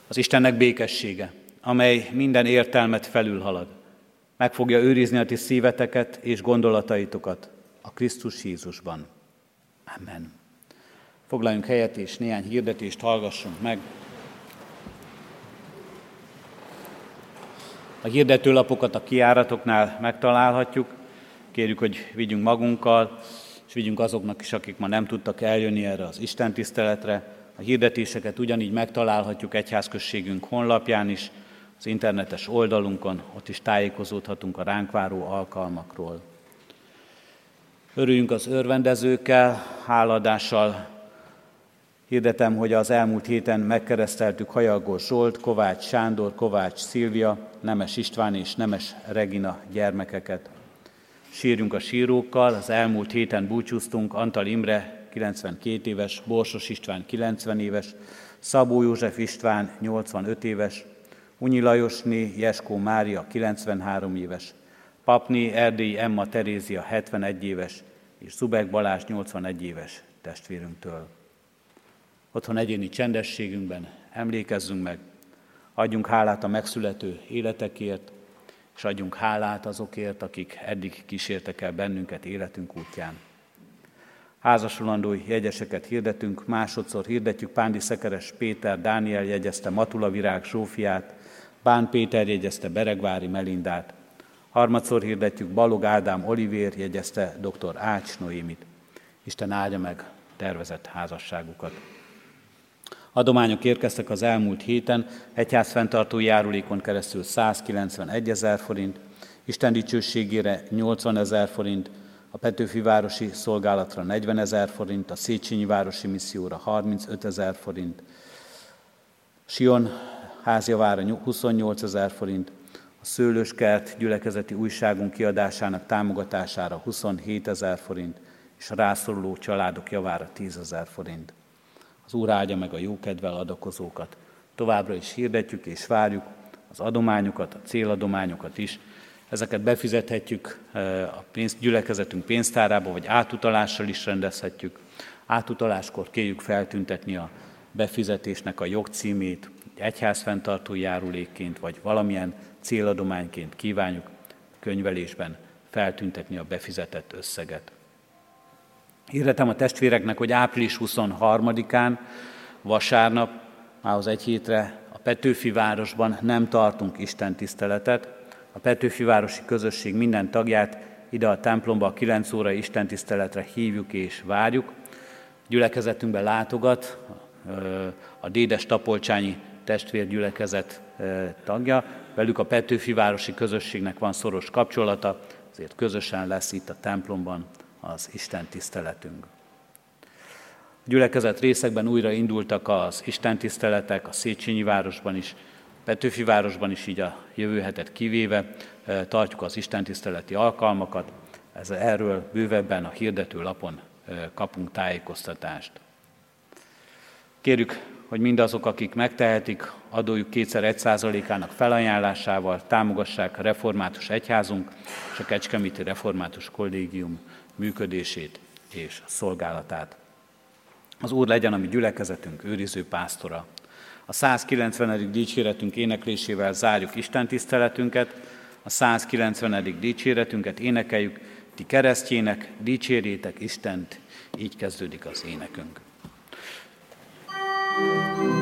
Az Istennek békessége, amely minden értelmet felülhalad, meg fogja őrizni a ti szíveteket és gondolataitokat a Krisztus Jézusban. Amen. Foglaljunk helyet és néhány hirdetést hallgassunk meg. A hirdetőlapokat a kiáratoknál megtalálhatjuk. Kérjük, hogy vigyünk magunkkal, és vigyünk azoknak is, akik ma nem tudtak eljönni erre az Isten tiszteletre. A hirdetéseket ugyanígy megtalálhatjuk egyházközségünk honlapján is, az internetes oldalunkon, ott is tájékozódhatunk a ránk váró alkalmakról. Örüljünk az örvendezőkkel, háladással Hirdetem, hogy az elmúlt héten megkereszteltük Hajagos Zsolt, Kovács Sándor, Kovács Szilvia, Nemes István és Nemes Regina gyermekeket. Sírjunk a sírókkal, az elmúlt héten búcsúztunk Antal Imre, 92 éves, Borsos István 90 éves, Szabó József István 85 éves, Unyi Lajosné Jeskó Mária 93 éves, Papni Erdélyi Emma Terézia 71 éves, és Szubek Balázs 81 éves testvérünktől. Otthon egyéni csendességünkben emlékezzünk meg, adjunk hálát a megszülető életekért, és adjunk hálát azokért, akik eddig kísértek el bennünket életünk útján. Házasulandói jegyeseket hirdetünk, másodszor hirdetjük Pándi Szekeres Péter, Dániel jegyezte Matula Virág Zsófiát, Bán Péter jegyezte Beregvári Melindát, harmadszor hirdetjük Balog Ádám Olivér jegyezte dr. Ács Noémit. Isten áldja meg tervezett házasságukat. Adományok érkeztek az elmúlt héten, egyházfenntartó járulékon keresztül 191 ezer forint, Isten dicsőségére 80 ezer forint, a Petőfi Városi Szolgálatra 40 ezer forint, a Széchenyi Városi Misszióra 35 ezer forint, Sion házjavára 28 ezer forint, a Szőlőskert gyülekezeti újságunk kiadásának támogatására 27 ezer forint, és a rászoruló családok javára 10 ezer forint. Az Úr áldja meg a jókedvel adakozókat. Továbbra is hirdetjük és várjuk az adományokat, a céladományokat is. Ezeket befizethetjük eh, a pénz, gyülekezetünk pénztárába, vagy átutalással is rendezhetjük. Átutaláskor kérjük feltüntetni a befizetésnek a jogcímét, egyházfenntartó járulékként, vagy valamilyen céladományként kívánjuk könyvelésben feltüntetni a befizetett összeget. Hirdetem a testvéreknek, hogy április 23-án, vasárnap, mához egy hétre a Petőfi városban nem tartunk Isten tiszteletet. A Petőfi városi közösség minden tagját ide a templomba a 9 óra Isten tiszteletre hívjuk és várjuk. Gyülekezetünkbe látogat a Dédes Tapolcsányi testvérgyülekezet tagja, velük a Petőfi városi közösségnek van szoros kapcsolata, ezért közösen lesz itt a templomban az Isten tiszteletünk. A gyülekezet részekben újra indultak az Isten tiszteletek, a Széchenyi városban is, Petőfi városban is így a jövő hetet kivéve eh, tartjuk az Isten tiszteleti alkalmakat. Ez erről bővebben a hirdető lapon eh, kapunk tájékoztatást. Kérjük, hogy mindazok, akik megtehetik, adójuk kétszer egy százalékának felajánlásával támogassák a református egyházunk és a Kecskeméti Református Kollégium működését és szolgálatát. Az Úr legyen a mi gyülekezetünk őriző pásztora. A 190. dicséretünk éneklésével zárjuk Isten tiszteletünket, a 190. dicséretünket énekeljük, ti keresztjének, dicsérjétek Istent, így kezdődik az énekünk. thank you